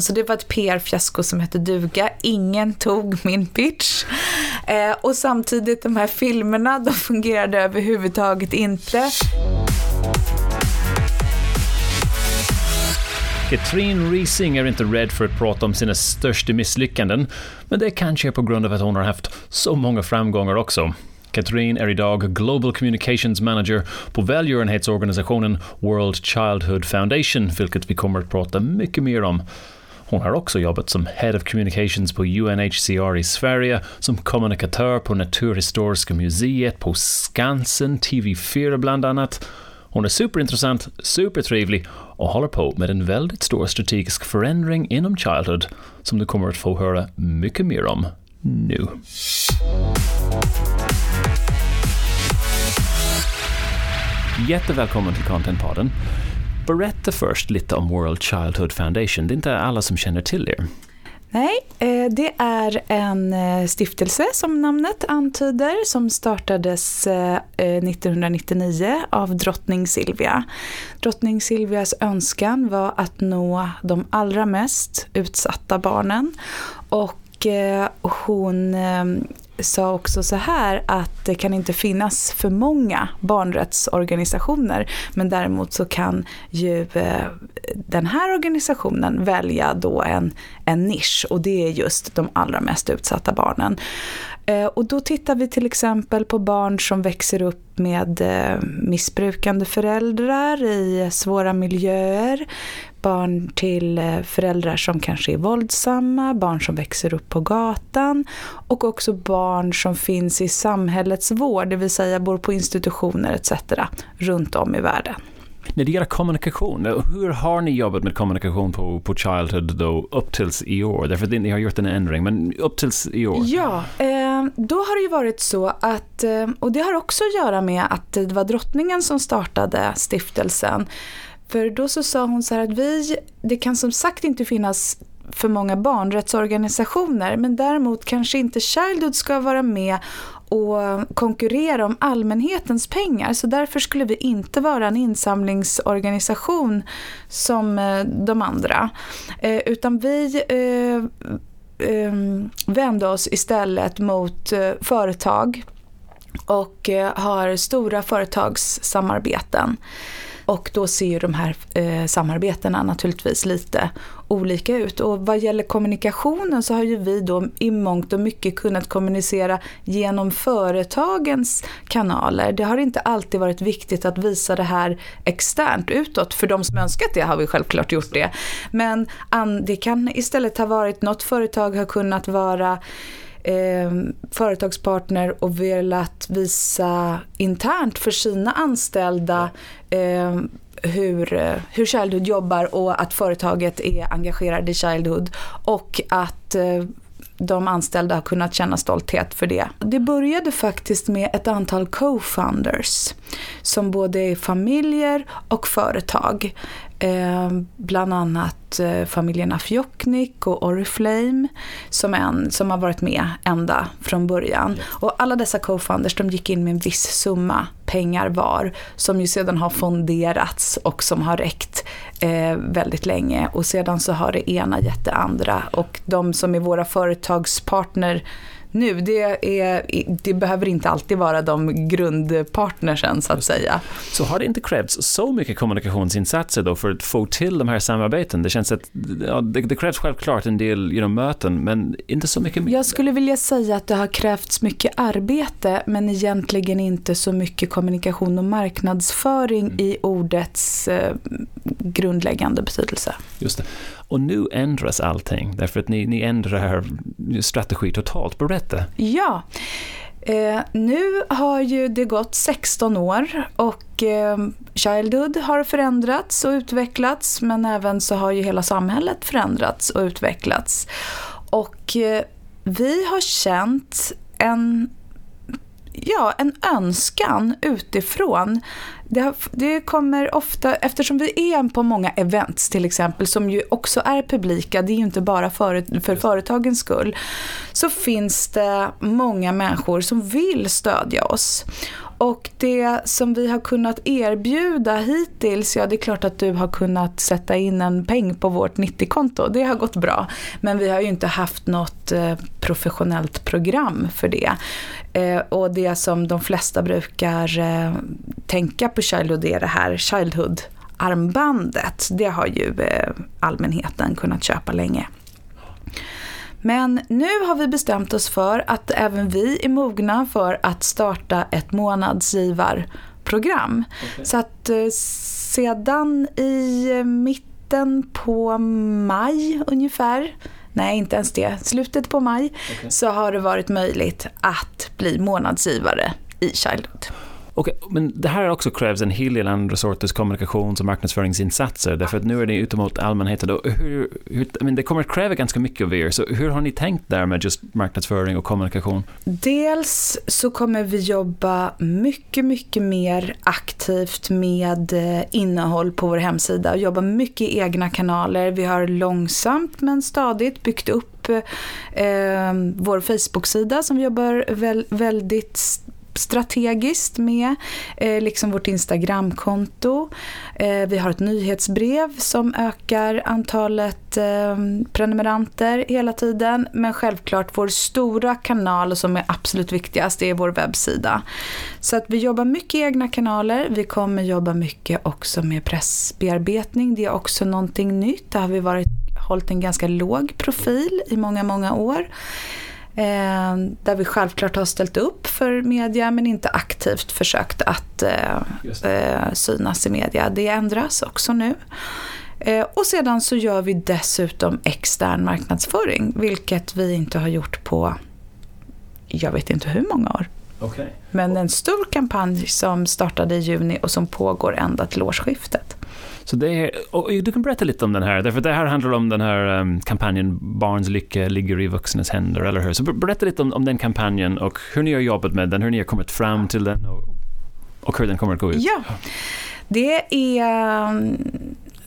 Så det var ett PR-fiasko som hette duga. Ingen tog min pitch. Eh, och samtidigt de här filmerna, de fungerade överhuvudtaget inte. Katrin Riesing är inte rädd för att prata om sina största misslyckanden, men det kanske är på grund av att hon har haft så många framgångar också. Katrin är idag Global Communications Manager på välgörenhetsorganisationen World Childhood Foundation, vilket vi kommer att prata mycket mer om. Hon har också jobbat som Head of Communications på UNHCR i Sverige, som kommunikatör på Naturhistoriska museet, på Skansen, TV4 bland annat. Hon är superintressant, supertrevlig och håller på med en väldigt stor strategisk förändring inom Childhood som du kommer att få höra mycket mer om nu. Jättevälkommen till Contentpodden. Berätta först lite om World Childhood Foundation. Det är inte alla som känner till er. Nej, eh, det är en eh, stiftelse som namnet antyder som startades eh, 1999 av drottning Silvia. Drottning Silvias önskan var att nå de allra mest utsatta barnen och hon sa också så här att det kan inte finnas för många barnrättsorganisationer men däremot så kan ju eh, den här organisationen välja då en, en nisch och det är just de allra mest utsatta barnen. Eh, och då tittar vi till exempel på barn som växer upp med eh, missbrukande föräldrar i svåra miljöer, barn till föräldrar som kanske är våldsamma, barn som växer upp på gatan och också barn som finns i samhällets vård, det vill säga bor på institutioner etc. runt om i världen. När det gäller kommunikation, hur har ni jobbat med kommunikation på, på Childhood då upp tills i år? Därför att ni har gjort en ändring, men upp tills i år? Ja, eh, då har det ju varit så att, eh, och det har också att göra med att det var drottningen som startade stiftelsen. För då så sa hon så här att vi, det kan som sagt inte finnas för många barnrättsorganisationer men däremot kanske inte Childhood ska vara med och konkurrera om allmänhetens pengar. Så därför skulle vi inte vara en insamlingsorganisation som eh, de andra. Eh, utan vi eh, eh vände oss istället mot eh, företag och har stora företagssamarbeten. Och då ser ju de här samarbetena naturligtvis lite olika ut. Och vad gäller kommunikationen så har ju vi då i mångt och mycket kunnat kommunicera genom företagens kanaler. Det har inte alltid varit viktigt att visa det här externt utåt. För de som önskat det har vi självklart gjort det. Men det kan istället ha varit, något företag har kunnat vara eh, företagspartner och velat visa internt för sina anställda eh, hur, eh, hur Childhood jobbar och att företaget är engagerade i Childhood och att eh, de anställda har kunnat känna stolthet för det. Det började faktiskt med ett antal co-founders som både är familjer och företag. Eh, bland annat eh, familjerna Fjoknik och Oriflame som, en, som har varit med ända från början. Och alla dessa co-founders de gick in med en viss summa pengar var som ju sedan har fonderats och som har räckt eh, väldigt länge. Och sedan så har det ena gett det andra och de som är våra företagspartner nu. Det, är, det behöver inte alltid vara de grundpartnersen så att säga. Så har det inte krävts så mycket kommunikationsinsatser då för att få till de här samarbeten? Det känns att ja, det, det krävs självklart en del know, möten men inte så mycket mer. Jag skulle vilja säga att det har krävts mycket arbete men egentligen inte så mycket kommunikation och marknadsföring mm. i ordets eh, grundläggande betydelse. Just det. Och nu ändras allting, därför att ni, ni ändrar strategi totalt. Berätta. Ja. Eh, nu har ju det gått 16 år och eh, Childhood har förändrats och utvecklats men även så har ju hela samhället förändrats och utvecklats. Och eh, vi har känt en ja, en önskan utifrån. Det, det, kommer ofta, eftersom vi är på många events till exempel, som ju också är publika, det är ju inte bara för, för företagens skull, så finns det många människor som vill stödja oss. Och det som vi har kunnat erbjuda hittills, ja det är klart att du har kunnat sätta in en peng på vårt 90-konto. Det har gått bra. Men vi har ju inte haft något eh, professionellt program för det. Eh, och det som de flesta brukar eh, tänka på Childhood är det här Childhood armbandet. Det har ju allmänheten kunnat köpa länge. Men nu har vi bestämt oss för att även vi är mogna för att starta ett månadsgivarprogram. Okay. Så att eh, sedan i mitten på maj ungefär nej inte ens det, slutet på maj, okay. så har det varit möjligt att bli månadsgivare i Childhood. Okay, men det här också krävs en hel del andra sorters kommunikations och marknadsföringsinsatser, därför att nu är det ute mot allmänheten. Och hur, hur, men det kommer att kräva ganska mycket av er, så hur har ni tänkt där med just marknadsföring och kommunikation? Dels så kommer vi jobba mycket, mycket mer aktivt med eh, innehåll på vår hemsida och jobba mycket i egna kanaler. Vi har långsamt men stadigt byggt upp eh, vår Facebook-sida som vi jobbar väl, väldigt strategiskt med, eh, liksom vårt Instagramkonto. Eh, vi har ett nyhetsbrev som ökar antalet eh, prenumeranter hela tiden. Men självklart vår stora kanal som är absolut viktigast, det är vår webbsida. Så att vi jobbar mycket i egna kanaler. Vi kommer jobba mycket också med pressbearbetning. Det är också någonting nytt. Där har vi varit, hållit en ganska låg profil i många, många år. Eh, där vi självklart har ställt upp för media men inte aktivt försökt att eh, eh, synas i media. Det ändras också nu. Eh, och sedan så gör vi dessutom extern marknadsföring vilket vi inte har gjort på jag vet inte hur många år. Okay. Men en stor kampanj som startade i juni och som pågår ända till årsskiftet. Så det är, och du kan berätta lite om den här, därför det här handlar om den här um, kampanjen Barns lycka ligger i vuxnas händer, eller hur? Så berätta lite om, om den kampanjen och hur ni har jobbat med den, hur ni har kommit fram till den och, och hur den kommer att gå ut. Ja, det är um,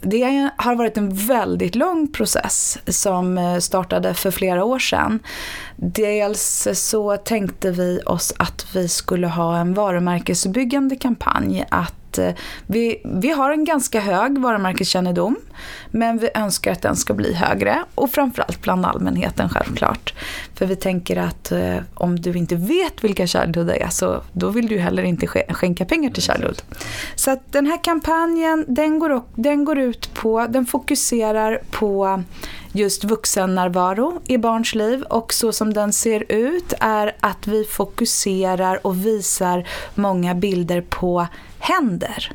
det har varit en väldigt lång process som eh, startade för flera år sedan. Dels så tänkte vi oss att vi skulle ha en varumärkesbyggande kampanj. Att Eh, vi, vi har en ganska hög varumärkeskännedom men vi önskar att den ska bli högre och framförallt bland allmänheten självklart. För vi tänker att eh, om du inte vet vilka Childhood är så då vill du heller inte skänka pengar till Childhood. Så att den här kampanjen den går, den går ut på, den fokuserar på just vuxennärvaro i barns liv och så som den ser ut är att vi fokuserar och visar många bilder på händer.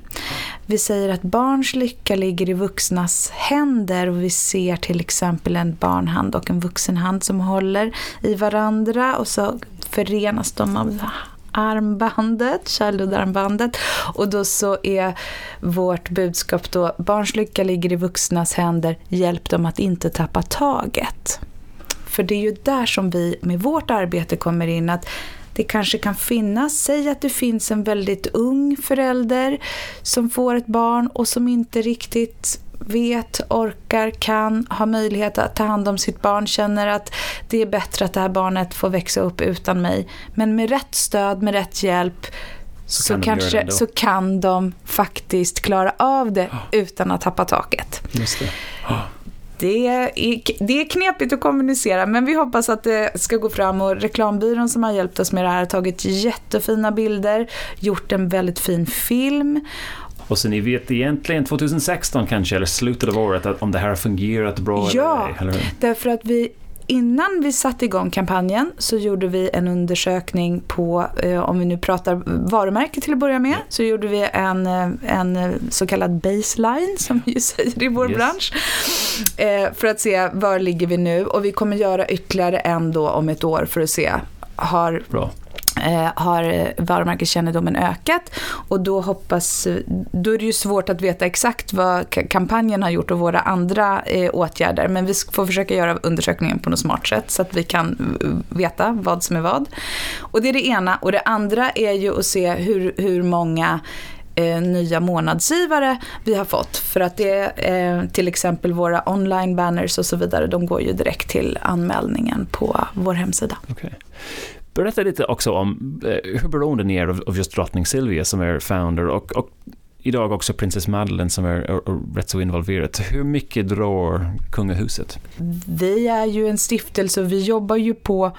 Vi säger att barns lycka ligger i vuxnas händer och vi ser till exempel en barnhand och en vuxenhand som håller i varandra och så förenas de av armbandet, childhood-armbandet. Och då så är vårt budskap då, barns lycka ligger i vuxnas händer, hjälp dem att inte tappa taget. För det är ju där som vi med vårt arbete kommer in, att det kanske kan finnas, säg att det finns en väldigt ung förälder som får ett barn och som inte riktigt vet, orkar, kan, har möjlighet att ta hand om sitt barn, känner att det är bättre att det här barnet får växa upp utan mig. Men med rätt stöd, med rätt hjälp så, så kanske så kan de faktiskt klara av det utan att tappa taket. Just det. Det är, det är knepigt att kommunicera men vi hoppas att det ska gå fram. Och reklambyrån som har hjälpt oss med det här har tagit jättefina bilder, gjort en väldigt fin film. Och så ni vet egentligen 2016 kanske, eller slutet av året, att om det här har fungerat bra ja, eller Ja, därför att vi innan vi satte igång kampanjen så gjorde vi en undersökning på, eh, om vi nu pratar varumärke till att börja med, så gjorde vi en, eh, en så kallad baseline som vi säger i vår yes. bransch. Eh, för att se var ligger vi nu och vi kommer göra ytterligare en då om ett år för att se har Bra eh, Eh, har varumärkeskännedomen ökat och då hoppas, då är det ju svårt att veta exakt vad kampanjen har gjort och våra andra eh, åtgärder men vi får försöka göra undersökningen på något smart sätt så att vi kan eh, veta vad som är vad. Och det är det ena och det andra är ju att se hur, hur många eh, nya månadsgivare vi har fått. För att det är eh, till exempel våra online banners och så vidare, de går ju direkt till anmälningen på vår hemsida. Okay. Berätta lite också om eh, hur beroende ni är av, av just drottning Silvia som är founder och, och idag också prinsess Madeleine som är, är, är rätt så involverad. Hur mycket drar kungahuset? Vi är ju en stiftelse och vi jobbar ju på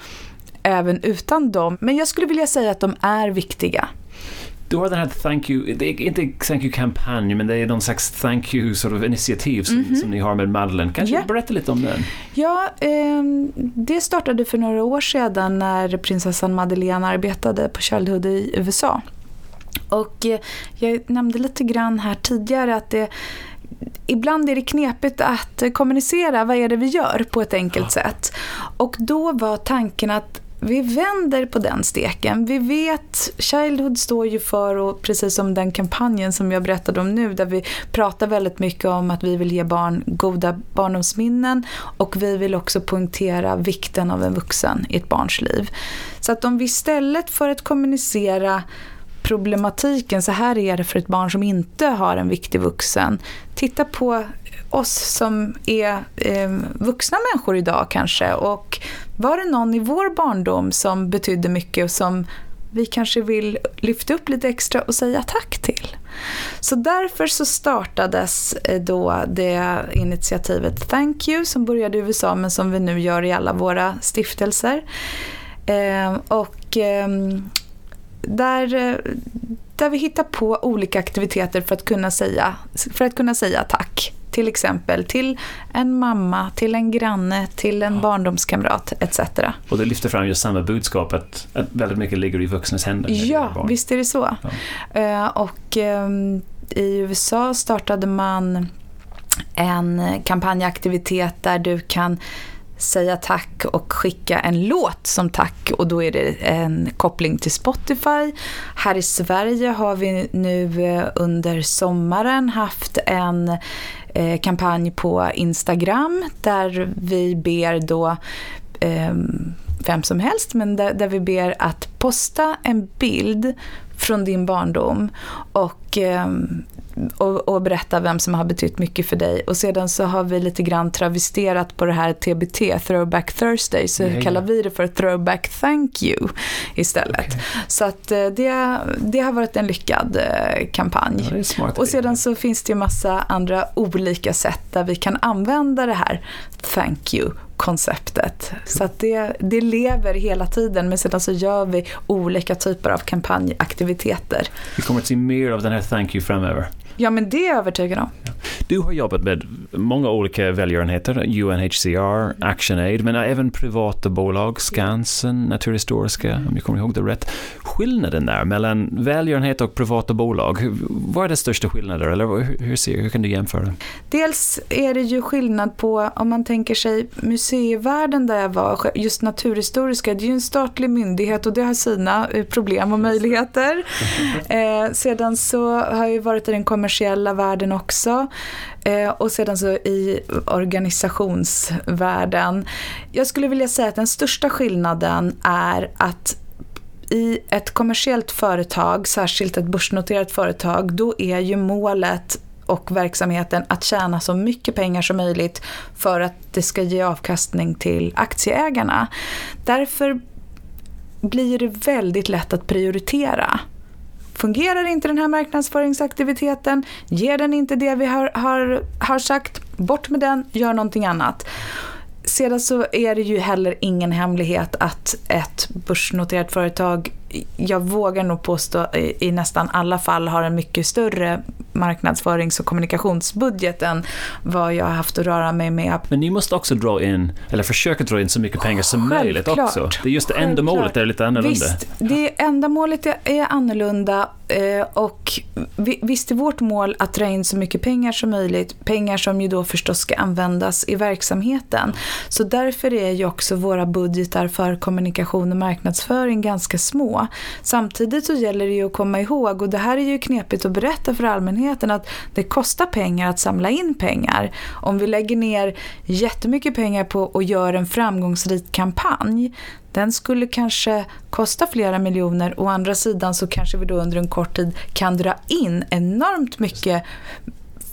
även utan dem. Men jag skulle vilja säga att de är viktiga. Du har den här thank you, det är inte thank you-kampanj, men det är någon slags thank you sort of initiativ som, mm -hmm. som ni har med Madeleine. Kanske yeah. berätta lite om den? Ja, eh, det startade för några år sedan när prinsessan Madeleine arbetade på Childhood i USA. Och eh, jag nämnde lite grann här tidigare att det ibland är det knepigt att kommunicera vad är det vi gör på ett enkelt ja. sätt. Och då var tanken att vi vänder på den steken. Vi vet, Childhood står ju för, och precis som den kampanjen som jag berättade om nu, där vi pratar väldigt mycket om att vi vill ge barn goda barndomsminnen och vi vill också poängtera vikten av en vuxen i ett barns liv. Så att om vi istället för att kommunicera problematiken, så här är det för ett barn som inte har en viktig vuxen. Titta på oss som är eh, vuxna människor idag kanske och var det någon i vår barndom som betydde mycket och som vi kanske vill lyfta upp lite extra och säga tack till. Så därför så startades eh, då det initiativet Thank You som började i USA men som vi nu gör i alla våra stiftelser. Eh, och eh, där, eh, där vi hittar på olika aktiviteter för att kunna säga, för att kunna säga tack. Till exempel till en mamma, till en granne, till en ja. barndomskamrat etc. Och det lyfter fram just samma budskap att, att väldigt mycket ligger i vuxnas händer. Ja, visst är det så. Ja. Eh, och ehm, i USA startade man en kampanjaktivitet där du kan säga tack och skicka en låt som tack och då är det en koppling till Spotify. Här i Sverige har vi nu eh, under sommaren haft en eh, kampanj på Instagram där vi ber då ehm, vem som helst, men där, vi ber att posta en bild från din barndom och ehm, och, och, berätta vem som har betytt mycket för dig. Och sedan så har vi lite grann travesterat på det här TBT, Throwback Thursday, så ja, kallar vi det för Throwback Thank You istället. Okay. Så att eh, det, det har varit en lyckad eh, kampanj. Ja, och sedan så finns det ju massa andra olika sätt där vi kan använda det här Thank You konceptet. Så att det, det lever hela tiden men sedan så gör vi olika typer av kampanjaktiviteter. Vi kommer att se mer av den här Thank You framöver. Ja, men det är jag övertygad om. Du har jobbat med många olika välgörenheter, UNHCR, ActionAid, men även privata bolag, Skansen, Naturhistoriska, om jag kommer ihåg det rätt. Skillnaden där mellan välgörenhet och privata bolag, vad är det största skillnaden? Eller hur, ser, hur kan du jämföra? Dels är det ju skillnad på, om man tänker sig museivärlden där jag var, just Naturhistoriska, det är ju en statlig myndighet och det har sina eh, problem och möjligheter. eh, sedan så har jag ju varit i den kommersiella världen också. Eh, och sedan så i organisationsvärlden. Jag skulle vilja säga att den största skillnaden är att i ett kommersiellt företag, särskilt ett börsnoterat företag, då är ju målet och verksamheten att tjäna så mycket pengar som möjligt för att det ska ge avkastning till aktieägarna. Därför blir det väldigt lätt att prioritera. Fungerar inte den här marknadsföringsaktiviteten, ger den inte det vi har, har, har sagt, bort med den, gör någonting annat. Sedan så är det ju heller ingen hemlighet att ett börsnoterat företag jag vågar nog påstå i, i nästan alla fall har en mycket större marknadsförings och kommunikationsbudget än vad jag har haft att röra mig med. Men ni måste också dra in, eller försöka dra in så mycket pengar som möjligt också. Det är just det ändamålet är lite annorlunda. Visst, det ändamålet är annorlunda eh, och visst är vårt mål att dra in så mycket pengar som möjligt. Pengar som ju då förstås ska användas i verksamheten. Så därför är ju också våra budgetar för kommunikation och marknadsföring ganska små. Samtidigt så gäller det ju att komma ihåg, och det här är ju knepigt att berätta för allmänheten, att det kostar pengar att samla in pengar. Om vi lägger ner jättemycket pengar på att göra en framgångsrik kampanj, den skulle kanske kosta flera miljoner. Å andra sidan så kanske vi då under en kort tid kan dra in enormt mycket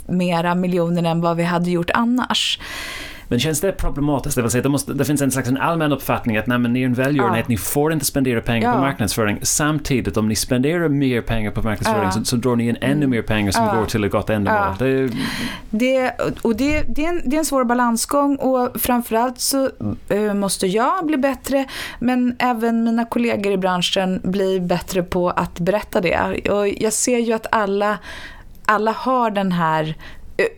mera miljoner än vad vi hade gjort annars. Men känns det problematiskt? Det, vill säga, det, måste, det finns en slags en allmän uppfattning att nej, men ni är en välgörenhet, ja. ni får inte spendera pengar på marknadsföring. Samtidigt, om ni spenderar mer pengar på marknadsföring så, så drar ni in ännu mer pengar som går till ett gott ändamål. Det, det, och det, det, är en, det är en svår balansgång och framförallt så uh, måste jag bli bättre, men även mina kollegor i branschen blir bättre på att berätta det. Och jag ser ju att alla alla har den här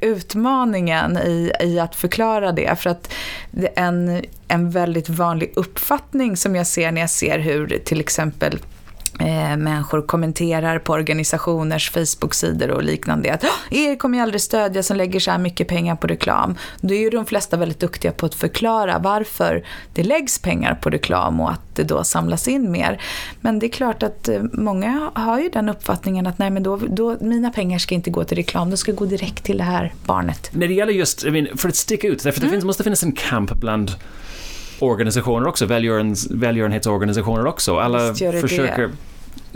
utmaningen i, i att förklara det. För att en, en väldigt vanlig uppfattning som jag ser när jag ser hur till exempel eh, människor kommenterar på organisationers Facebook-sidor och liknande. Att er kommer jag aldrig stödja som lägger så här mycket pengar på reklam. Då är ju de flesta väldigt duktiga på att förklara varför det läggs pengar på reklam och att det då samlas in mer. Men det är klart att eh, många har ju den uppfattningen att nej men då, då mina pengar ska inte gå till reklam, de ska gå direkt till det här barnet. När det gäller just, I mean, för att sticka ut, därför det mm. finns, måste finnas en kamp bland organisationer också, välgörenhetsorganisationer också. Alla försöker... Det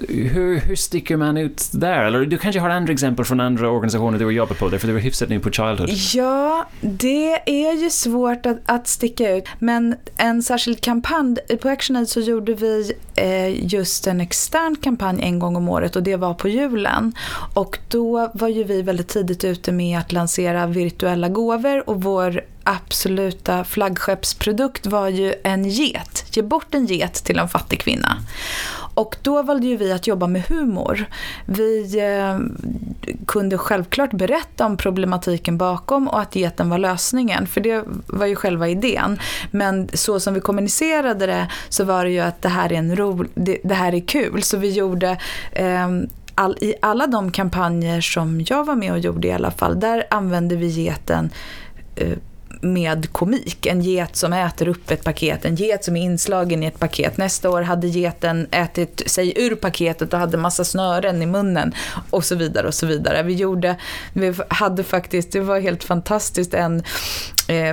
hur, hur sticker man ut där? Eller du kanske har andra exempel från andra organisationer du har jobbat på, för du var hyfsat ny på Childhood. Ja, det är ju svårt att, att sticka ut. Men en särskild kampanj, på ActionAid så gjorde vi eh, just en extern kampanj en gång om året och det var på julen. Och då var ju vi väldigt tidigt ute med att lansera virtuella gåvor och vår absoluta flaggskeppsprodukt var ju en get. Ge bort en get till en fattig kvinna. Och då valde ju vi att jobba med humor. Vi eh, kunde självklart berätta om problematiken bakom och att geten var lösningen, för det var ju själva idén. Men så som vi kommunicerade det så var det ju att det här är, en ro, det, det här är kul. Så vi gjorde eh, all, i alla de kampanjer som jag var med och gjorde i alla fall, där använde vi geten eh, med komik. En get som äter upp ett paket, en get som är inslagen i ett paket. Nästa år hade geten ätit sig ur paketet och hade massa snören i munnen och så vidare och så vidare. Vi gjorde, vi hade faktiskt, det var helt fantastiskt, en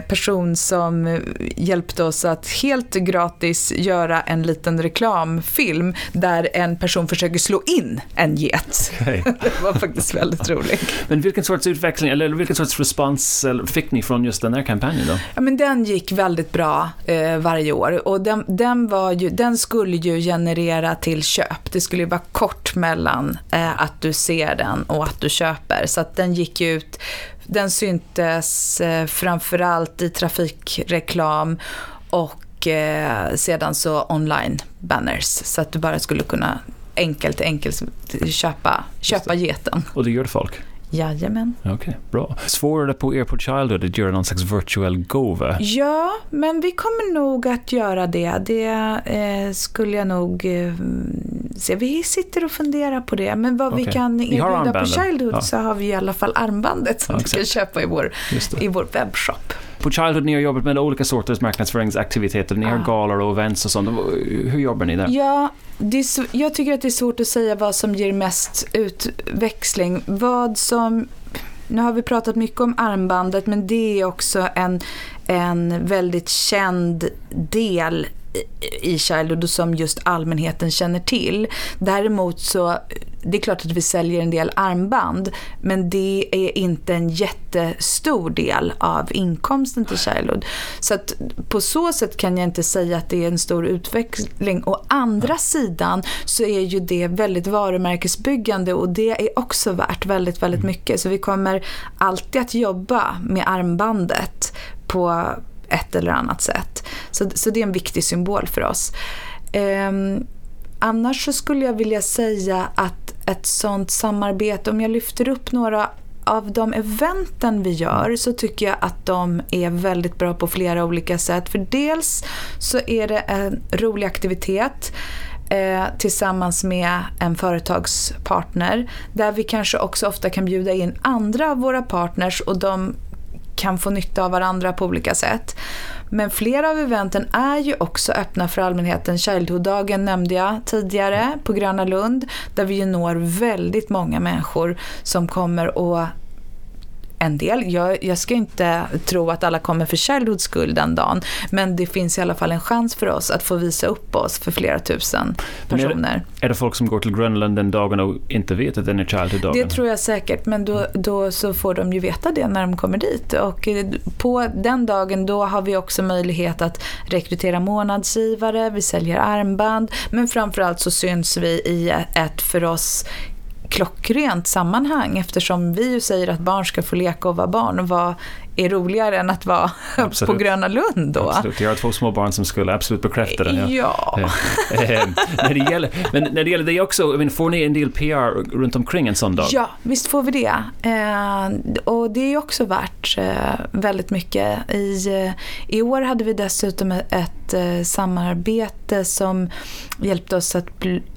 person som hjälpte oss att helt gratis göra en liten reklamfilm där en person försöker slå in en get. Okay. det var faktiskt väldigt roligt. Men vilken sorts utveckling, eller vilken sorts respons fick ni från just den här kampanjen då? Ja, men den gick väldigt bra eh, varje år och den, den, var ju, den skulle ju generera till köp. Det skulle ju vara kort mellan eh, att du ser den och att du köper. Så att den gick ut den syntes eh, framförallt i trafikreklam och eh, sedan så online banners så att du bara skulle kunna enkelt enkelt köpa, köpa geten. Och det gör folk? Jajamän. Okej, okay, bra. Svårare på Airport Childhood att göra någon slags virtual gåva? Ja, men vi kommer nog att göra det. Det eh, skulle jag nog eh, se. Vi sitter och funderar på det. Men vad okay. vi kan erbjuda på Childhood ja. så har vi i alla fall armbandet som ja, du kan köpa i vår, i vår webbshop. På Childhood ni har jobbat med olika sorters marknadsföringsaktiviteter. Ni har galar och events och sånt. Hur jobbar ni där? Ja, är, jag tycker att det är svårt att säga vad som ger mest utväxling. Vad som nu har vi pratat mycket om armbandet men det är också en, en väldigt känd del i Childhood som just allmänheten känner till. Däremot så, det är klart att vi säljer en del armband men det är inte en jättestor del av inkomsten till Childhood. Så att på så sätt kan jag inte säga att det är en stor utveckling. Å andra sidan så är ju det väldigt varumärkesbyggande och det är också värt väldigt, väldigt mm. mycket. Så vi kommer alltid att jobba med armbandet på ett eller annat sätt. Så, så det är en viktig symbol för oss. Eh, annars så skulle jag vilja säga att ett sånt samarbete, om jag lyfter upp några av de eventen vi gör så tycker jag att de är väldigt bra på flera olika sätt. För dels så är det en rolig aktivitet eh, tillsammans med en företagspartner där vi kanske också ofta kan bjuda in andra av våra partners och de kan få nytta av varandra på olika sätt. Men flera av eventen är ju också öppna för allmänheten. Childhood-dagen nämnde jag tidigare på Gröna Lund där vi ju når väldigt många människor som kommer och en del. Jag, jag ska inte tro att alla kommer för Childhoods skull den dagen. Men det finns i alla fall en chans för oss att få visa upp oss för flera tusen personer. Är det, är det folk som går till Grönland den dagen och inte vet att den är Childhood-dagen? Det tror jag säkert, men då, då så får de ju veta det när de kommer dit. Och eh, på den dagen då har vi också möjlighet att rekrytera månadsgivare, vi säljer armband, men framförallt så syns vi i ett för oss klockrent sammanhang eftersom vi ju säger att barn ska få leka och vara barn. Och vad är roligare än att vara absolut. på Gröna Lund då? Absolut, jag har två små barn som skulle absolut bekräfta det. Ja. ja. Eh, eh, när det gäller, men när det gäller det också, men får ni en del PR runt omkring en sån dag? Ja, visst får vi det. Eh, och det är också värt väldigt mycket. I, I år hade vi dessutom ett ett eh, samarbete som hjälpte oss att,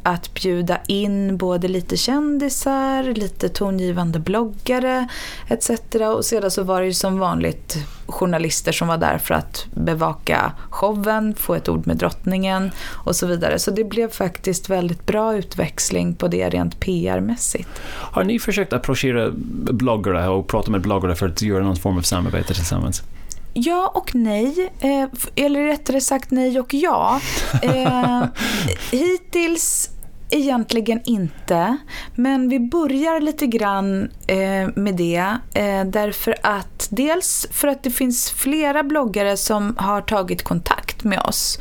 att bjuda in både lite kändisar, lite tongivande bloggare etc. Och sedan så var det ju som vanligt journalister som var där för att bevaka showen, få ett ord med drottningen och så vidare. Så det blev faktiskt väldigt bra utväxling på det rent PR-mässigt. Har ni försökt approchera bloggare och prata med bloggare för att göra någon form av samarbete tillsammans? Ja och nej. Eh, eller rättare sagt nej och ja. Eh, hittills Egentligen inte, men vi börjar lite grann eh, med det. Eh, därför att dels för att det finns flera bloggare som har tagit kontakt med oss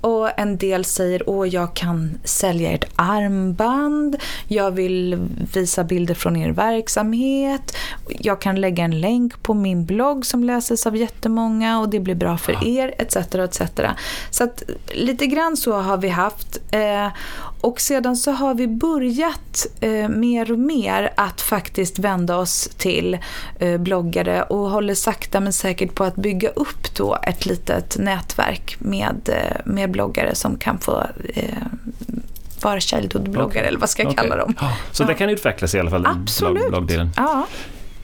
och en del säger att jag kan sälja ert armband, jag vill visa bilder från er verksamhet, jag kan lägga en länk på min blogg som läses av jättemånga och det blir bra för er etc. etc. Så att lite grann så har vi haft eh, och sedan så har vi börjat eh, mer och mer att faktiskt vända oss till eh, bloggare och håller sakta men säkert på att bygga upp då ett litet nätverk med, eh, med bloggare som kan få eh, vara childhood-bloggare okay. eller vad ska jag okay. kalla dem. Så ja. det kan utvecklas i alla fall, bloggdelen? Ja.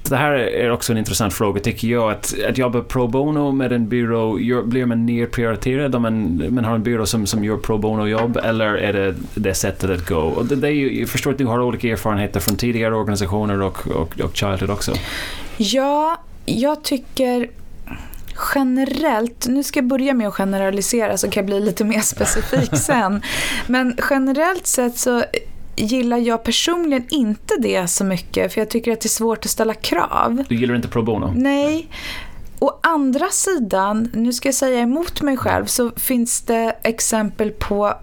Det här är också en intressant fråga tycker jag. Att, att jobba pro bono med en byrå, gör, blir man nerprioriterad om man, man har en byrå som, som gör pro bono-jobb eller är det det sättet att gå? Och det, det är ju, jag förstår att du har olika erfarenheter från tidigare organisationer och, och, och Childhood också. Ja, jag tycker generellt, nu ska jag börja med att generalisera så kan jag bli lite mer specifik sen. Men generellt sett så gillar jag personligen inte det så mycket för jag tycker att det är svårt att ställa krav. Du gillar inte pro bono? Nej. Å andra sidan, nu ska jag säga emot mig själv, så finns det exempel på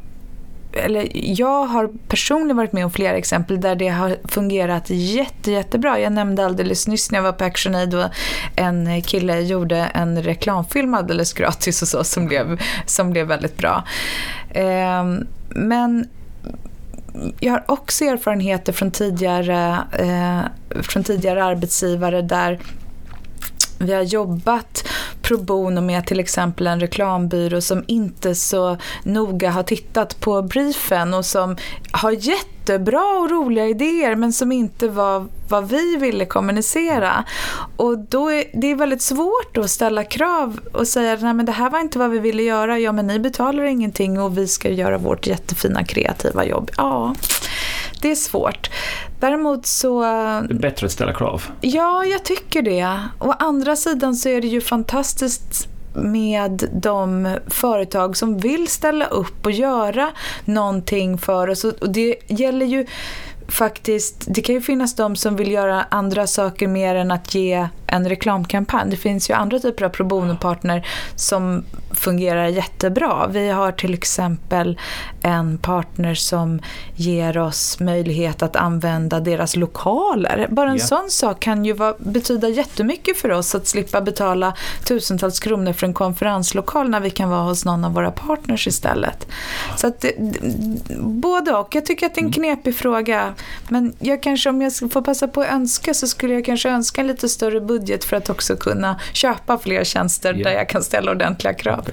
eller jag har personligen varit med om flera exempel där det har fungerat jätte, jättebra. Jag nämnde alldeles nyss när jag var på ActionAid och en kille gjorde en reklamfilm alldeles gratis och så som blev, som blev väldigt bra. Ehm, men jag har också erfarenheter från tidigare, eh, från tidigare arbetsgivare där vi har jobbat pro bono med till exempel en reklambyrå som inte så noga har tittat på briefen och som har jättebra och roliga idéer men som inte var vad vi ville kommunicera. Och då är det är väldigt svårt att ställa krav och säga nej men det här var inte vad vi ville göra. Ja men ni betalar ingenting och vi ska göra vårt jättefina kreativa jobb. Ja, det är svårt. Däremot så... Det är bättre att ställa krav. Ja, jag tycker det. Å andra sidan så är det ju fantastiskt med de företag som vill ställa upp och göra någonting för oss. Och det gäller ju faktiskt, det kan ju finnas de som vill göra andra saker mer än att ge en reklamkampanj. Det finns ju andra typer av pro bono-partner som fungerar jättebra. Vi har till exempel en partner som ger oss möjlighet att använda deras lokaler. Bara en yeah. sån sak kan ju vara, betyda jättemycket för oss att slippa betala tusentals kronor för en konferenslokal när vi kan vara hos någon av våra partners istället. Så att både och. Jag tycker att det är en mm. knepig fråga. Men jag kanske, om jag får passa på att önska så skulle jag kanske önska en lite större budget för att också kunna köpa fler tjänster yeah. där jag kan ställa ordentliga krav.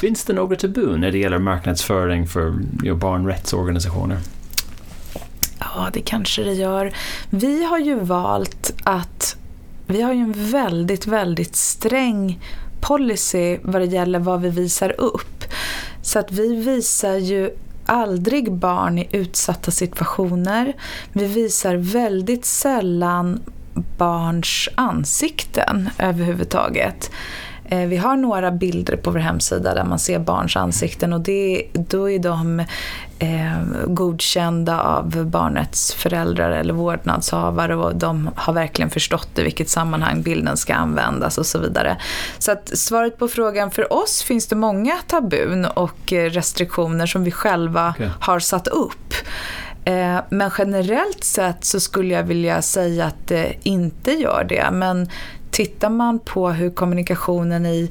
Finns det några tabu när det gäller marknadsföring för barnrättsorganisationer? Ja, det kanske det gör. Vi har ju valt att vi har ju en väldigt, väldigt sträng policy vad det gäller vad vi visar upp. Så att vi visar ju aldrig barn i utsatta situationer. Vi visar väldigt sällan barns ansikten överhuvudtaget. Eh, vi har några bilder på vår hemsida där man ser barns ansikten och det, då är de eh, godkända av barnets föräldrar eller vårdnadshavare och de har verkligen förstått i vilket sammanhang bilden ska användas och så vidare. Så att svaret på frågan, för oss finns det många tabun och restriktioner som vi själva okay. har satt upp. Eh, men generellt sett så skulle jag vilja säga att det inte gör det. Men tittar man på hur kommunikationen i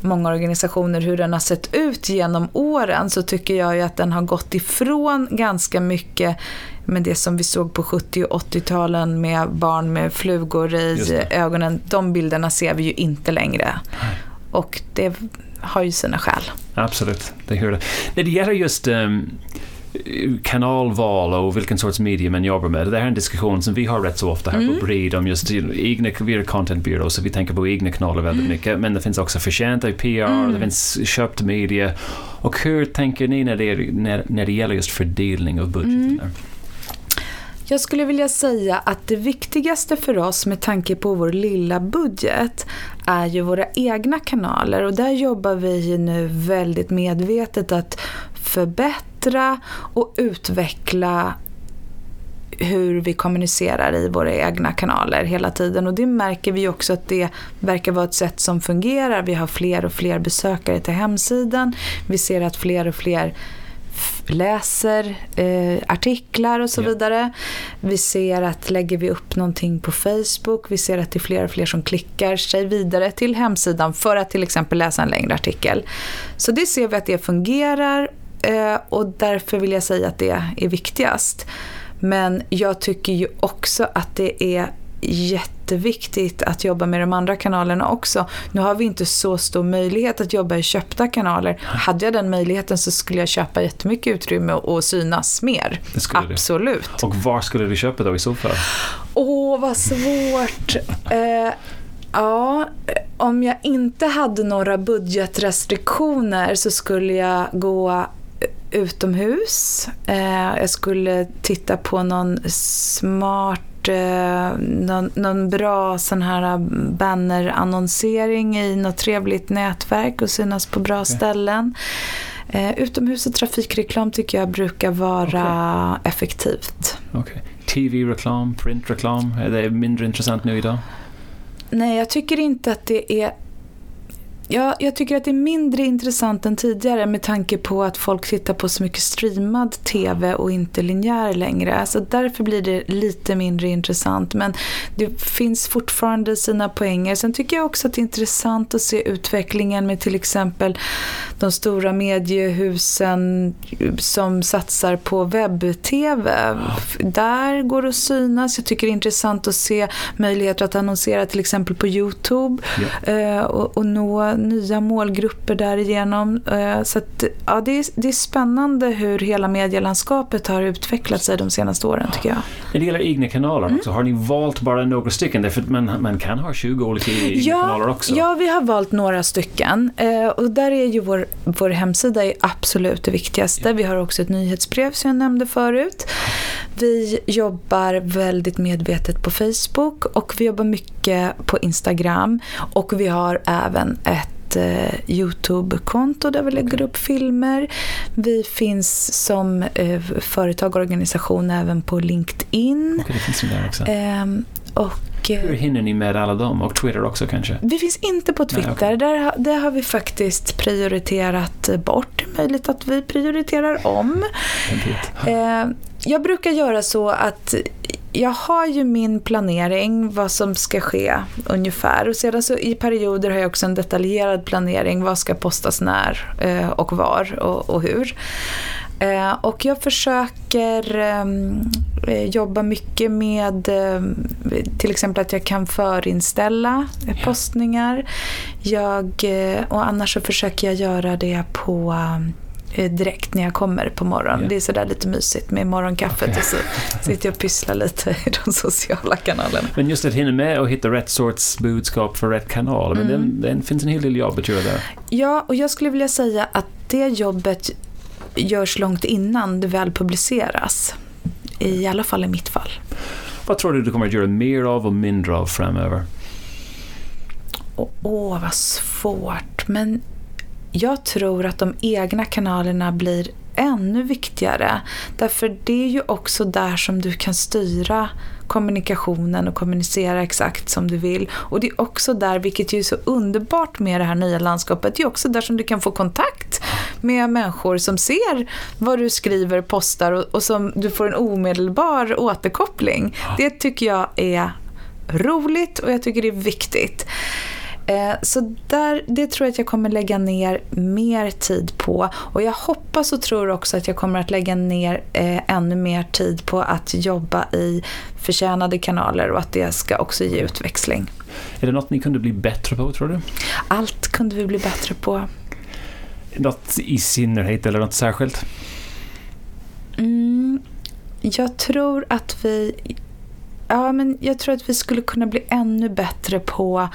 många organisationer, hur den har sett ut genom åren så tycker jag ju att den har gått ifrån ganska mycket med det som vi såg på 70 och 80-talen med barn med flugor i ögonen. De bilderna ser vi ju inte längre. Och det har ju sina skäl. Absolut, det gör det. När det gäller just um kanalval och vilken sorts media man jobbar med. Det här är en diskussion som vi har rätt så ofta här mm. på Breed om just egna, vi är content bureau så vi tänker på egna kanaler väldigt mm. mycket men det finns också förtjänta PR, mm. det finns köpt media. Och hur tänker ni när det, när, när det gäller just fördelning av budgeten? Mm. Jag skulle vilja säga att det viktigaste för oss med tanke på vår lilla budget är ju våra egna kanaler och där jobbar vi nu väldigt medvetet att förbättra och utveckla hur vi kommunicerar i våra egna kanaler hela tiden. Och det märker vi också att det verkar vara ett sätt som fungerar. Vi har fler och fler besökare till hemsidan. Vi ser att fler och fler läser eh, artiklar och så yeah. vidare. Vi ser att lägger vi upp någonting på Facebook, vi ser att det är fler och fler som klickar sig vidare till hemsidan för att till exempel läsa en längre artikel. Så det ser vi att det fungerar och därför vill jag säga att det är viktigast. Men jag tycker ju också att det är jätteviktigt att jobba med de andra kanalerna också. Nu har vi inte så stor möjlighet att jobba i köpta kanaler. Hade jag den möjligheten så skulle jag köpa jättemycket utrymme och synas mer. Absolut. Du. Och var skulle du köpa då i så fall? Åh, vad svårt. eh, ja, om jag inte hade några budgetrestriktioner så skulle jag gå utomhus. Eh, jag skulle titta på någon smart, eh, någon, någon bra sån här bannerannonsering i något trevligt nätverk och synas på bra okay. ställen. Eh, utomhus och trafikreklam tycker jag brukar vara okay. effektivt. Okay. TV-reklam, printreklam, är det mindre intressant nu idag? Nej, jag tycker inte att det är Ja, jag tycker att det är mindre intressant än tidigare med tanke på att folk tittar på så mycket streamad TV och inte linjär längre. Alltså därför blir det lite mindre intressant. Men det finns fortfarande sina poänger. Sen tycker jag också att det är intressant att se utvecklingen med till exempel de stora mediehusen som satsar på webb-TV. Där går det att synas. Jag tycker det är intressant att se möjligheter att annonsera till exempel på Youtube yeah. och, och nå nya målgrupper därigenom. Eh, så att, ja, det, är, det är spännande hur hela medielandskapet har utvecklat sig de senaste åren tycker jag. När det gäller egna kanaler mm. också, har ni valt bara några stycken? Därför man, man kan ha 20 olika egna ja, kanaler också. Ja, vi har valt några stycken. Eh, och där är ju vår, vår hemsida är absolut det viktigaste. Ja. Vi har också ett nyhetsbrev som jag nämnde förut. Vi jobbar väldigt medvetet på Facebook och vi jobbar mycket på Instagram. Och vi har även ett eh, Youtube-konto där vi lägger upp filmer. Vi finns som eh, företag och organisation även på LinkedIn. Okay, det finns där också. Ehm, och, eh, Hur hinner ni med alla dem? Och Twitter också kanske? Vi finns inte på Twitter. Nej, okay. där, där har vi faktiskt prioriterat bort. Möjligt att vi prioriterar om. Eh, jag brukar göra så att jag har ju min planering, vad som ska ske ungefär. Och sedan så i perioder har jag också en detaljerad planering, vad ska postas när eh, och var och, och hur. Eh, och jag försöker ehm, eh, jobba mycket med till exempel att jag kan förinställa postningar. Jag, och annars så försöker jag göra det på direkt när jag kommer på morgonen. Yeah. Det är sådär lite mysigt med morgonkaffet okay. och så sitter jag och pysslar lite i de sociala kanalerna. Men just att hinna med och hitta rätt sorts budskap för rätt kanal, men mm. det, det finns en hel del jobb att göra där. Ja, och jag skulle vilja säga att det jobbet görs långt innan det väl publiceras. I alla fall i mitt fall. Vad tror du du kommer att göra mer av och mindre av framöver? Åh, oh, vad svårt. Men jag tror att de egna kanalerna blir ännu viktigare. Därför det är ju också där som du kan styra kommunikationen och kommunicera exakt som du vill. Och det är också där, vilket ju är så underbart med det här nya landskapet, det är också där som du kan få kontakt med människor som ser vad du skriver, postar och, och som du får en omedelbar återkoppling. Det tycker jag är roligt och jag tycker det är viktigt. Eh, så där, det tror jag att jag kommer lägga ner mer tid på. Och jag hoppas och tror också att jag kommer att lägga ner eh, ännu mer tid på att jobba i förtjänade kanaler och att det ska också ge utväxling. Är det något ni kunde bli bättre på, tror du? Allt kunde vi bli bättre på. Något i synnerhet eller något särskilt? Mm, jag tror att vi... Ja, men jag tror att vi skulle kunna bli ännu bättre på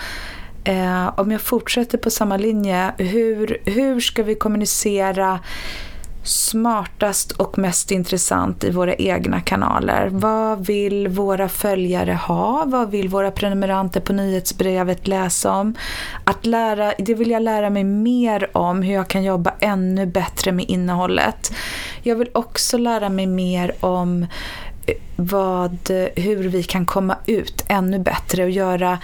eh, om jag fortsätter på samma linje, hur, hur ska vi kommunicera smartast och mest intressant i våra egna kanaler. Vad vill våra följare ha? Vad vill våra prenumeranter på nyhetsbrevet läsa om? Att lära, det vill jag lära mig mer om, hur jag kan jobba ännu bättre med innehållet. Jag vill också lära mig mer om eh, vad, hur vi kan komma ut ännu bättre och göra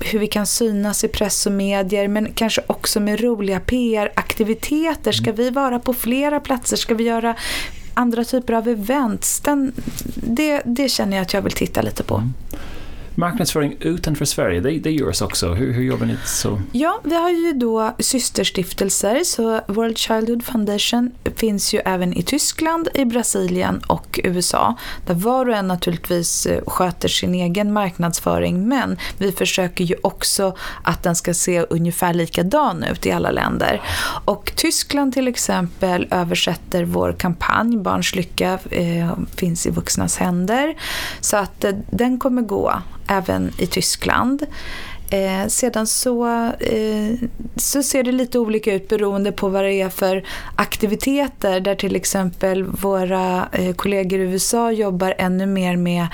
hur vi kan synas i press och medier men kanske också med roliga PR-aktiviteter. Ska vi vara på flera platser? Ska vi göra andra typer av events? Den, det, det känner jag att jag vill titta lite på. Mm marknadsföring utanför Sverige, det, det görs också. Hur, hur jobbar ni så? Ja, vi har ju då systerstiftelser, så World Childhood Foundation finns ju även i Tyskland, i Brasilien och USA, där var och en naturligtvis eh, sköter sin egen marknadsföring, men vi försöker ju också att den ska se ungefär likadan ut i alla länder. Och Tyskland till exempel översätter vår kampanj Barns lycka eh, finns i vuxnas händer, så att eh, den kommer gå även i Tyskland. Eh, sedan så, eh, så ser det lite olika ut beroende på vad det är för aktiviteter där till exempel våra eh, kollegor i USA jobbar ännu mer med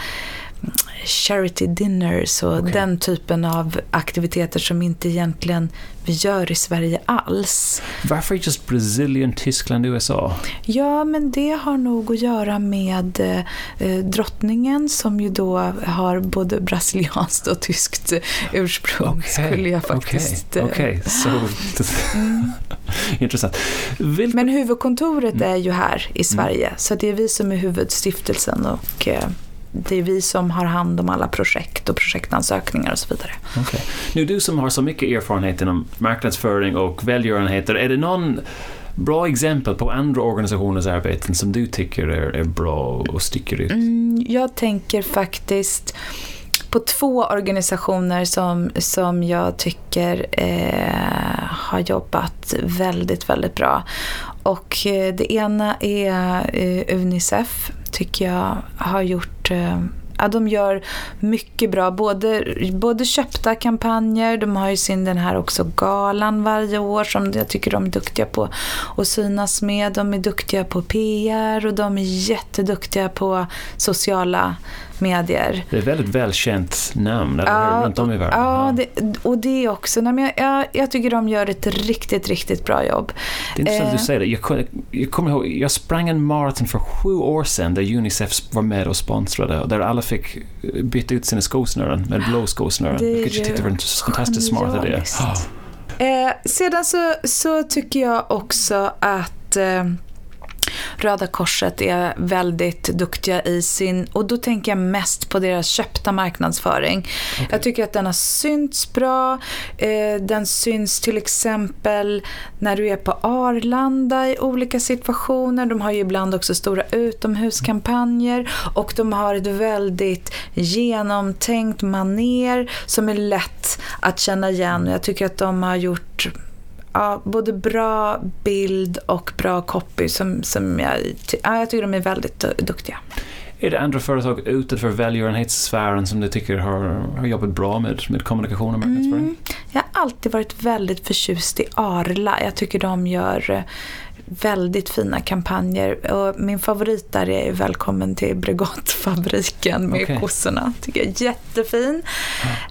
charity dinners och okay. den typen av aktiviteter som inte egentligen vi gör i Sverige alls. Varför just Brasilien, Tyskland, USA? Ja, men det har nog att göra med eh, drottningen som ju då har både brasilianskt och tyskt ursprung, okay. skulle jag faktiskt... Okej, okay. okay. so, mm. intressant. Vil men huvudkontoret mm. är ju här i Sverige, mm. så det är vi som är huvudstiftelsen och eh, det är vi som har hand om alla projekt och projektansökningar och så vidare. Okay. Nu du som har så mycket erfarenhet inom marknadsföring och välgörenheter, är det någon bra exempel på andra organisationers arbeten som du tycker är, är bra och sticker ut? Mm, jag tänker faktiskt på två organisationer som, som jag tycker eh, har jobbat väldigt, väldigt bra. Och eh, det ena är eh, Unicef tycker jag har gjort eh, Ja, de gör mycket bra, både, både köpta kampanjer, de har ju sin den här också galan varje år som jag tycker de är duktiga på att synas med. De är duktiga på PR och de är jätteduktiga på sociala medier. Det är ett väldigt välkänt namn ja, runt om i världen. Ja, det, och det också. Nej, men jag, jag, jag, tycker de gör ett riktigt, riktigt bra jobb. Det är intressant eh. att du säger det. Jag, jag kommer ihåg, jag sprang en maraton för sju år sedan där Unicef var med och sponsrade och där alla fick byta ut sina skosnören med blå skosnören. Vilket jag tyckte var en fantastiskt smart idé. Eh, sedan så, så tycker jag också att eh, Röda Korset är väldigt duktiga i sin, och då tänker jag mest på deras köpta marknadsföring. Okay. Jag tycker att den har synts bra. Eh, den syns till exempel när du är på Arlanda i olika situationer. De har ju ibland också stora utomhuskampanjer och de har ett väldigt genomtänkt maner som är lätt att känna igen. Jag tycker att de har gjort ja, både bra bild och bra copy som, som jag, ja, jag tycker de är väldigt duktiga. Är det andra företag utanför välgörenhetssfären som du tycker har, har jobbat bra med, med kommunikation och marknadsföring? Mm, jag har alltid varit väldigt förtjust i Arla. Jag tycker de gör väldigt fina kampanjer. Och min favorit där är Välkommen till Bregottfabriken med okay. kossorna. Tycker jag är jättefin.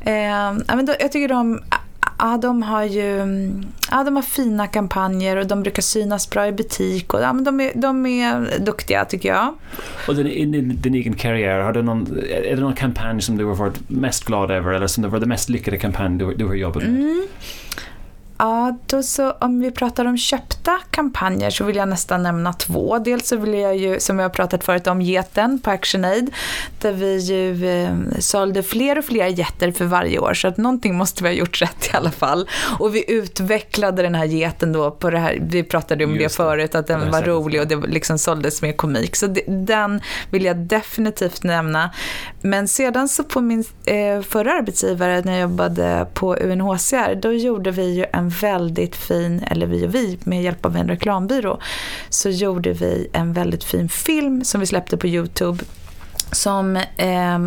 Mm. Eh, jag tycker de Ja, de har ju ja, de har fina kampanjer och de brukar synas bra i butik. Och, ja, men de, är, de är duktiga tycker jag. Och din, din, din egen karriär, har du någon, är det någon kampanj som du har varit mest glad över eller som det var den mest lyckade kampanj du, du har jobbat med? Mm. Ja, då så, om vi pratar om köpta kampanjer så vill jag nästan nämna två. Dels så vill jag ju, som jag har pratat förut om, geten på ActionAid. Där vi ju eh, sålde fler och fler getter för varje år. Så att någonting måste vi ha gjort rätt i alla fall. Och vi utvecklade den här geten då på det här, vi pratade om Just det förut, att den var rolig och det liksom såldes med komik. Så det, den vill jag definitivt nämna. Men sedan så på min eh, förra arbetsgivare när jag jobbade på UNHCR, då gjorde vi ju en väldigt fin, eller vi och vi med hjälp av en reklambyrå, så gjorde vi en väldigt fin film som vi släppte på Youtube som eh,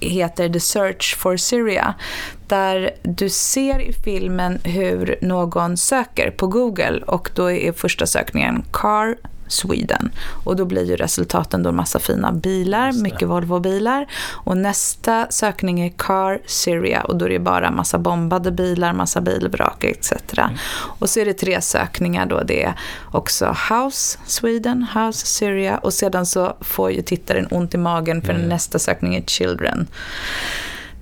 heter The Search for Syria. Där du ser i filmen hur någon söker på Google och då är första sökningen car Sweden. Och då blir ju resultaten då en massa fina bilar, mycket Volvo-bilar. Och nästa sökning är Car Syria och då är det bara massa bombade bilar, massa bilvrak etc. Mm. Och så är det tre sökningar då. Det är också House Sweden, House Syria och sedan så får ju tittaren ont i magen för mm. nästa sökning är Children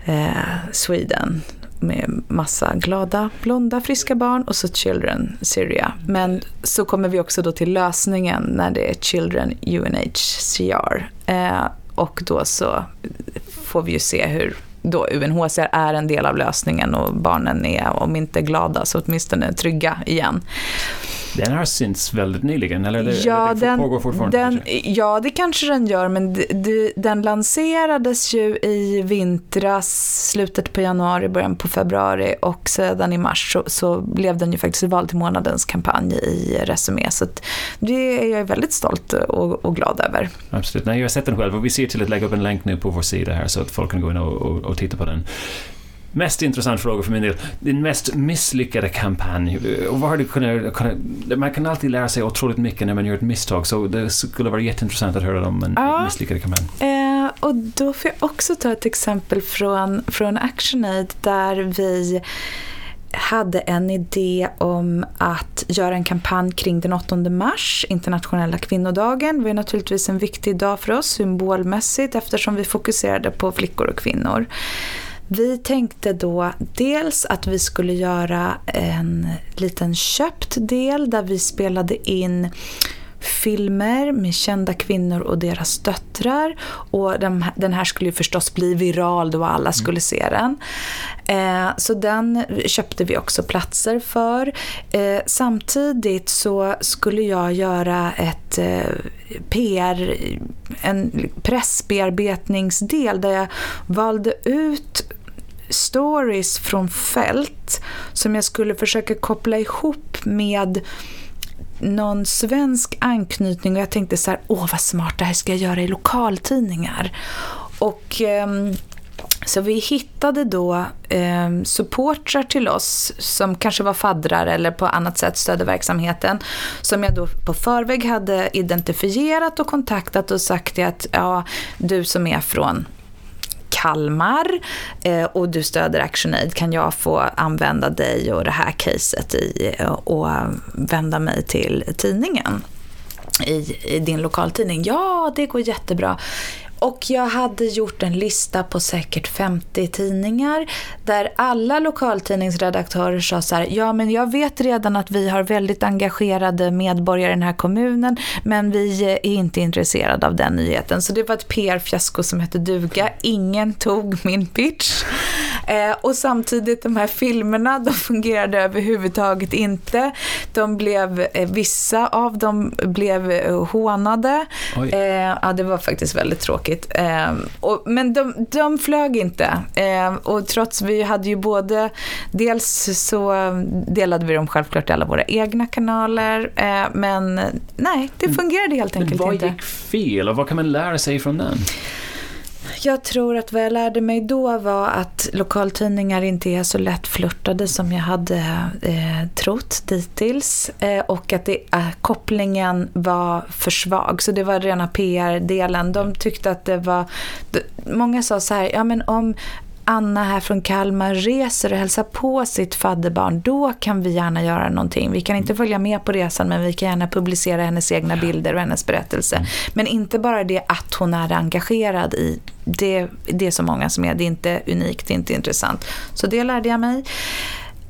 eh, Sweden med massa glada, blonda, friska barn och så Children Syria. Men så kommer vi också då till lösningen när det är Children UNHCR. Eh, och då så får vi ju se hur då UNHCR är en del av lösningen och barnen är, om inte glada, så åtminstone trygga igen. Den har synts väldigt nyligen, eller, ja, eller det den, pågår fortfarande? Den, ja, det kanske den gör, men det, det, den lanserades ju i vintras, slutet på januari, början på februari och sedan i mars så, så blev den ju faktiskt vald till månadens kampanj i Resumé. Så det är jag väldigt stolt och, och, glad över. Absolut. Nej, jag har sett den själv och vi ser till att lägga upp en länk nu på vår sida här så att folk kan gå in och, och, och titta på den. Mest intressant fråga för min del. Din mest misslyckade kampanj. Och vad har du kunnat, kunnat, man kan alltid lära sig otroligt mycket när man gör ett misstag, så det skulle vara jätteintressant att höra om en ja. misslyckad kampanj. Eh, och då får jag också ta ett exempel från, från ActionAid där vi hade en idé om att göra en kampanj kring den 8 mars, internationella kvinnodagen. Det var naturligtvis en viktig dag för oss symbolmässigt eftersom vi fokuserade på flickor och kvinnor. Vi tänkte då dels att vi skulle göra en liten köpt del där vi spelade in filmer med kända kvinnor och deras döttrar. Och den här skulle ju förstås bli viral då alla mm. skulle se den. Eh, så den köpte vi också platser för. Eh, samtidigt så skulle jag göra ett eh, PR, en pressbearbetningsdel där jag valde ut stories från fält som jag skulle försöka koppla ihop med någon svensk anknytning och jag tänkte så här, åh vad smart, det här ska jag göra i lokaltidningar. Och eh, så vi hittade då eh, supportrar till oss som kanske var faddrar eller på annat sätt stödde verksamheten. Som jag då på förväg hade identifierat och kontaktat och sagt att ja, du som är från Kalmar eh, och du stöder ActionAid, kan jag få använda dig och det här caset i, eh, och vända mig till tidningen? I, i din lokaltidning. Ja, det går jättebra. Och jag hade gjort en lista på säkert 50 tidningar där alla lokaltidningsredaktörer sa så här, ja men jag vet redan att vi har väldigt engagerade medborgare i den här kommunen men vi är inte intresserade av den nyheten. Så det var ett PR-fiasko som hette duga. Ingen tog min pitch. Eh, och samtidigt de här filmerna, de fungerade överhuvudtaget inte. De blev, eh, vissa av dem blev eh, hånade. Eh, ja, det var faktiskt väldigt tråkigt. Eh, och, men de, de flög inte. Eh, och trots vi hade ju både, dels så delade vi dem självklart i alla våra egna kanaler. men nej, det fungerade helt enkelt inte. Vad gick fel och vad kan man lära sig från den? Jag tror att vad jag lärde mig då var att lokaltidningar inte är så lättflörtade som jag hade eh, trott dittills. Eh, och att det, eh, kopplingen var för svag. Så det var rena PR-delen. De tyckte att det var... Många sa så här, ja men om Anna här från Kalmar reser och hälsar på sitt fadderbarn, då kan vi gärna göra någonting. Vi kan inte följa med på resan, men vi kan gärna publicera hennes egna bilder och hennes berättelse. Mm. Men inte bara det att hon är engagerad i det, det är så många som är. Det är inte unikt, det är inte intressant. Så det lärde jag mig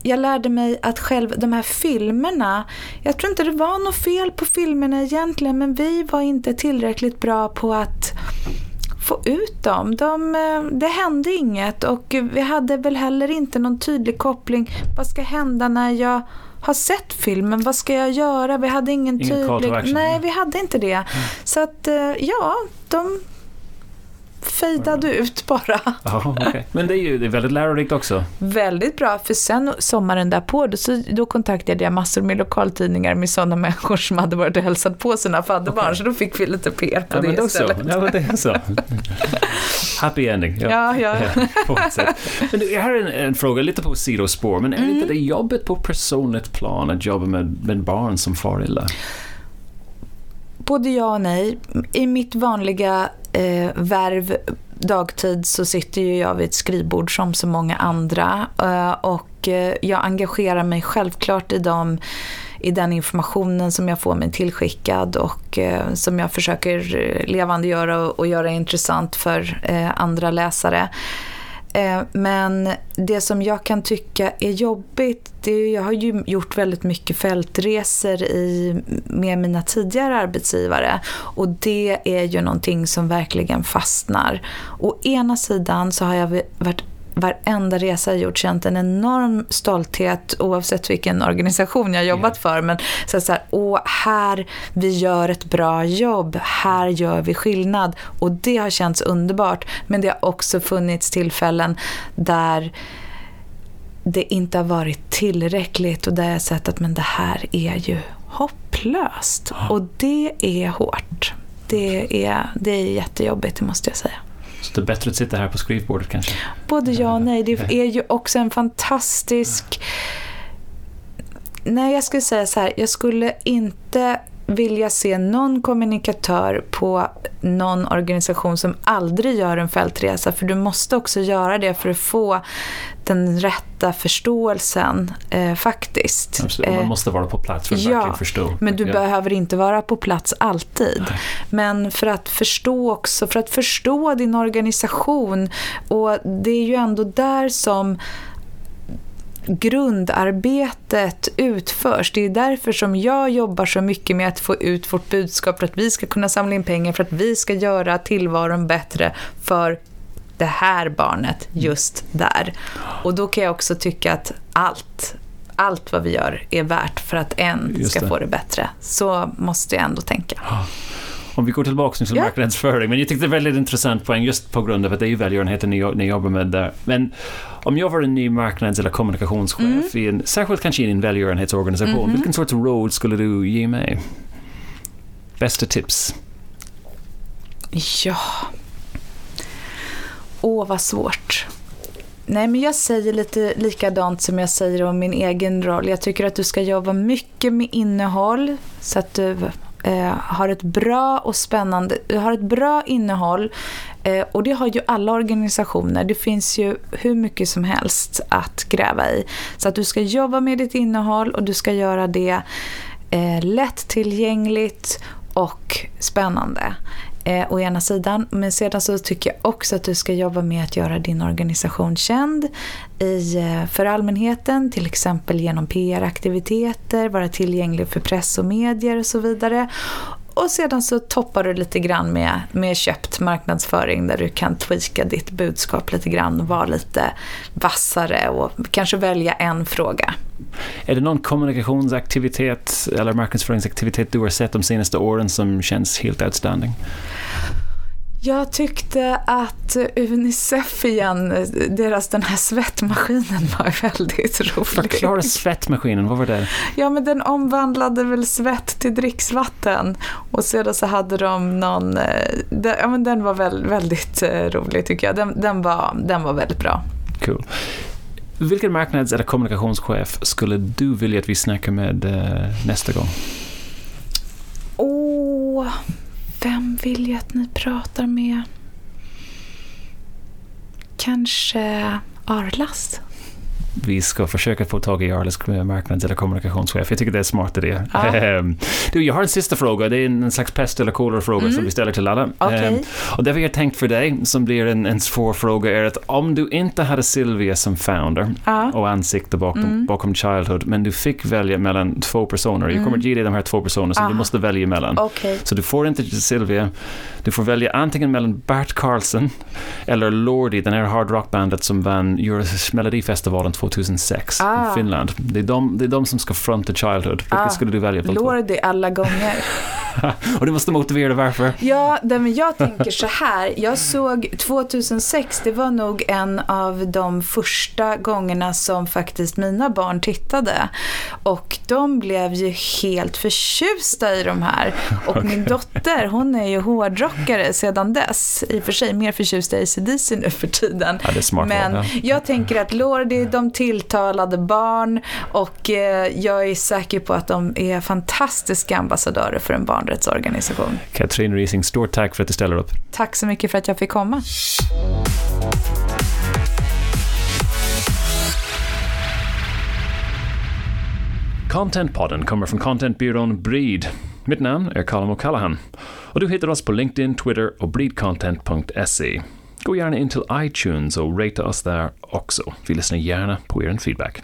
jag lärde mig att själv, de här filmerna, jag tror inte det var något fel på filmerna egentligen, men vi var inte tillräckligt bra på att få ut dem. De, eh, det hände inget och vi hade väl heller inte någon tydlig koppling. Vad ska hända när jag har sett filmen? Vad ska jag göra? Vi hade ingen, ingen tydlig... Nej, vi hade inte det. Mm. Så att, eh, ja, de fejdade ut bara. Aha, okay. Men det är ju det är väldigt lärorikt också. Väldigt bra, för sen sommaren därpå då, så, då kontaktade jag massor med lokaltidningar med sådana människor som hade varit och hälsat på sina fadderbarn, okay. så då fick vi lite PR på ja, det men istället. Så. Ja, men det är så. Happy ending. Ja, ja. ja men jag har en, en, fråga lite på sidospår, men är mm. inte det jobbet på personligt plan att jobba med, med barn som far illa? Både ja och nej. I mitt vanliga eh, värv dagtid så sitter ju jag vid ett skrivbord som så många andra eh, och eh, jag engagerar mig självklart i, dem, i den informationen som jag får mig tillskickad och eh, som jag försöker levandegöra och, göra intressant för andra läsare. Eh, men det som jag kan tycka är jobbigt, det är, jag har ju gjort väldigt mycket fältresor i, med mina tidigare arbetsgivare och det är ju någonting som verkligen fastnar. Å ena sidan så har jag varit varenda resa jag gjort känt en enorm stolthet oavsett vilken organisation jag jobbat för. Men så, så här, åh, här, vi gör ett bra jobb, här gör vi skillnad. Och det har känts underbart. Men det har också funnits tillfällen där det inte har varit tillräckligt och där jag har sett att men det här är ju hopplöst. Och det är hårt. Det är, det är jättejobbigt, det måste jag säga. Så det är bättre att sitta här på skrivbordet kanske? Både ja och nej. Det är ju också en fantastisk... Nej, jag skulle säga så här. Jag skulle inte vilja se någon kommunikatör på någon organisation som aldrig gör en fältresa. För du måste också göra det för att få den rätta förståelsen eh, faktiskt. Absolut. Man eh, måste vara på plats för att ja, verkligen förstå. men du ja. behöver inte vara på plats alltid. Nej. Men för att förstå också, för att förstå din organisation och det är ju ändå där som grundarbetet utförs. Det är därför som jag jobbar så mycket med att få ut vårt budskap för att vi ska kunna samla in pengar för att vi ska göra tillvaron bättre för det här barnet just där. Och då kan jag också tycka att allt, allt vad vi gör är värt för att en ska få det bättre. Så måste jag ändå tänka. Om vi går tillbaka till ja. marknadsföring, men jag tyckte det var väldigt intressant poäng just på grund av att det är ju välgörenheten ni jobbar med där. Men om jag var en ny marknads eller kommunikationschef, mm. i en, särskilt kanske i en välgörenhetsorganisation, mm. vilken sorts råd skulle du ge mig? Bästa tips? Ja... Åh, vad svårt. Nej, men jag säger lite likadant som jag säger om min egen roll. Jag tycker att du ska jobba mycket med innehåll så att du eh, har ett bra och spännande, du har ett bra innehåll eh, och det har ju alla organisationer. Det finns ju hur mycket som helst att gräva i. Så att du ska jobba med ditt innehåll och du ska göra det eh, lättillgängligt och spännande eh, å ena sidan. Men sedan så tycker jag också att du ska jobba med att göra din organisation känd i, eh, för allmänheten, till exempel genom PR-aktiviteter, vara tillgänglig för press och medier och så vidare. Och sedan så toppar du lite grann med, med köpt marknadsföring där du kan tweaka ditt budskap lite grann och vara lite vassare och kanske välja en fråga. Är det någon kommunikationsaktivitet eller marknadsföringsaktivitet du har sett de senaste åren som känns helt outstanding? Jag tyckte att Unicef igen, deras den här svettmaskinen var väldigt rolig. Förklara svettmaskinen, vad var det? Ja, men den omvandlade väl svett till dricksvatten. Och sedan så hade de någon, eh, ja men den var väl, väldigt eh, rolig tycker jag. Den, den, var, den var väldigt bra. Cool. Vilken marknads eller kommunikationschef skulle du vilja att vi snackar med uh, nästa gång? Åh, oh, vem vill jag att ni pratar med? Kanske Arlas? Vi ska försöka få tag i Jarles marknads eller kommunikationschef. Jag tycker det är en smart idé. Ehm, du, jag har en sista fråga. Det är en slags pest eller kolera-fråga mm. som vi ställer till alla. Okay. Um, och det vi har tänkt för dig, som blir en, en svår fråga, är att om du inte hade Sylvia som founder ja. och ansikte bakom, mm. bakom Childhood, men du fick välja mellan två personer. Jag kommer mm. att ge dig de här två personerna som du måste välja mellan. Okay. Så du får inte Sylvia. Du får välja antingen mellan Bert Karlsson eller Lordi, den här hard rock-bandet som vann Melodifestivalen 2006 ah. i Finland. Det är, de, det är de som ska fronta Childhood. Vilket ah. skulle du välja? Lordi alla gånger. och du måste motivera varför. Ja, men jag tänker så här. Jag såg 2006, det var nog en av de första gångerna som faktiskt mina barn tittade. Och de blev ju helt förtjusta i de här. Och okay. min dotter, hon är ju hårdrockare sedan dess. I och för sig mer förtjust i ACDC nu för tiden. Ja, smart Men ja. jag tänker att Lordi, de tilltalade barn och eh, jag är säker på att de är fantastiska ambassadörer för en barnrättsorganisation. Katrin Riesing, stort tack för att du ställer upp. Tack så mycket för att jag fick komma. Contentpodden kommer från contentbyrån Breed. Mitt namn är Colin O'Callaghan och du hittar oss på LinkedIn, Twitter och breedcontent.se. Gå gärna in till iTunes och rata oss där också. Vi lyssnar gärna på er feedback.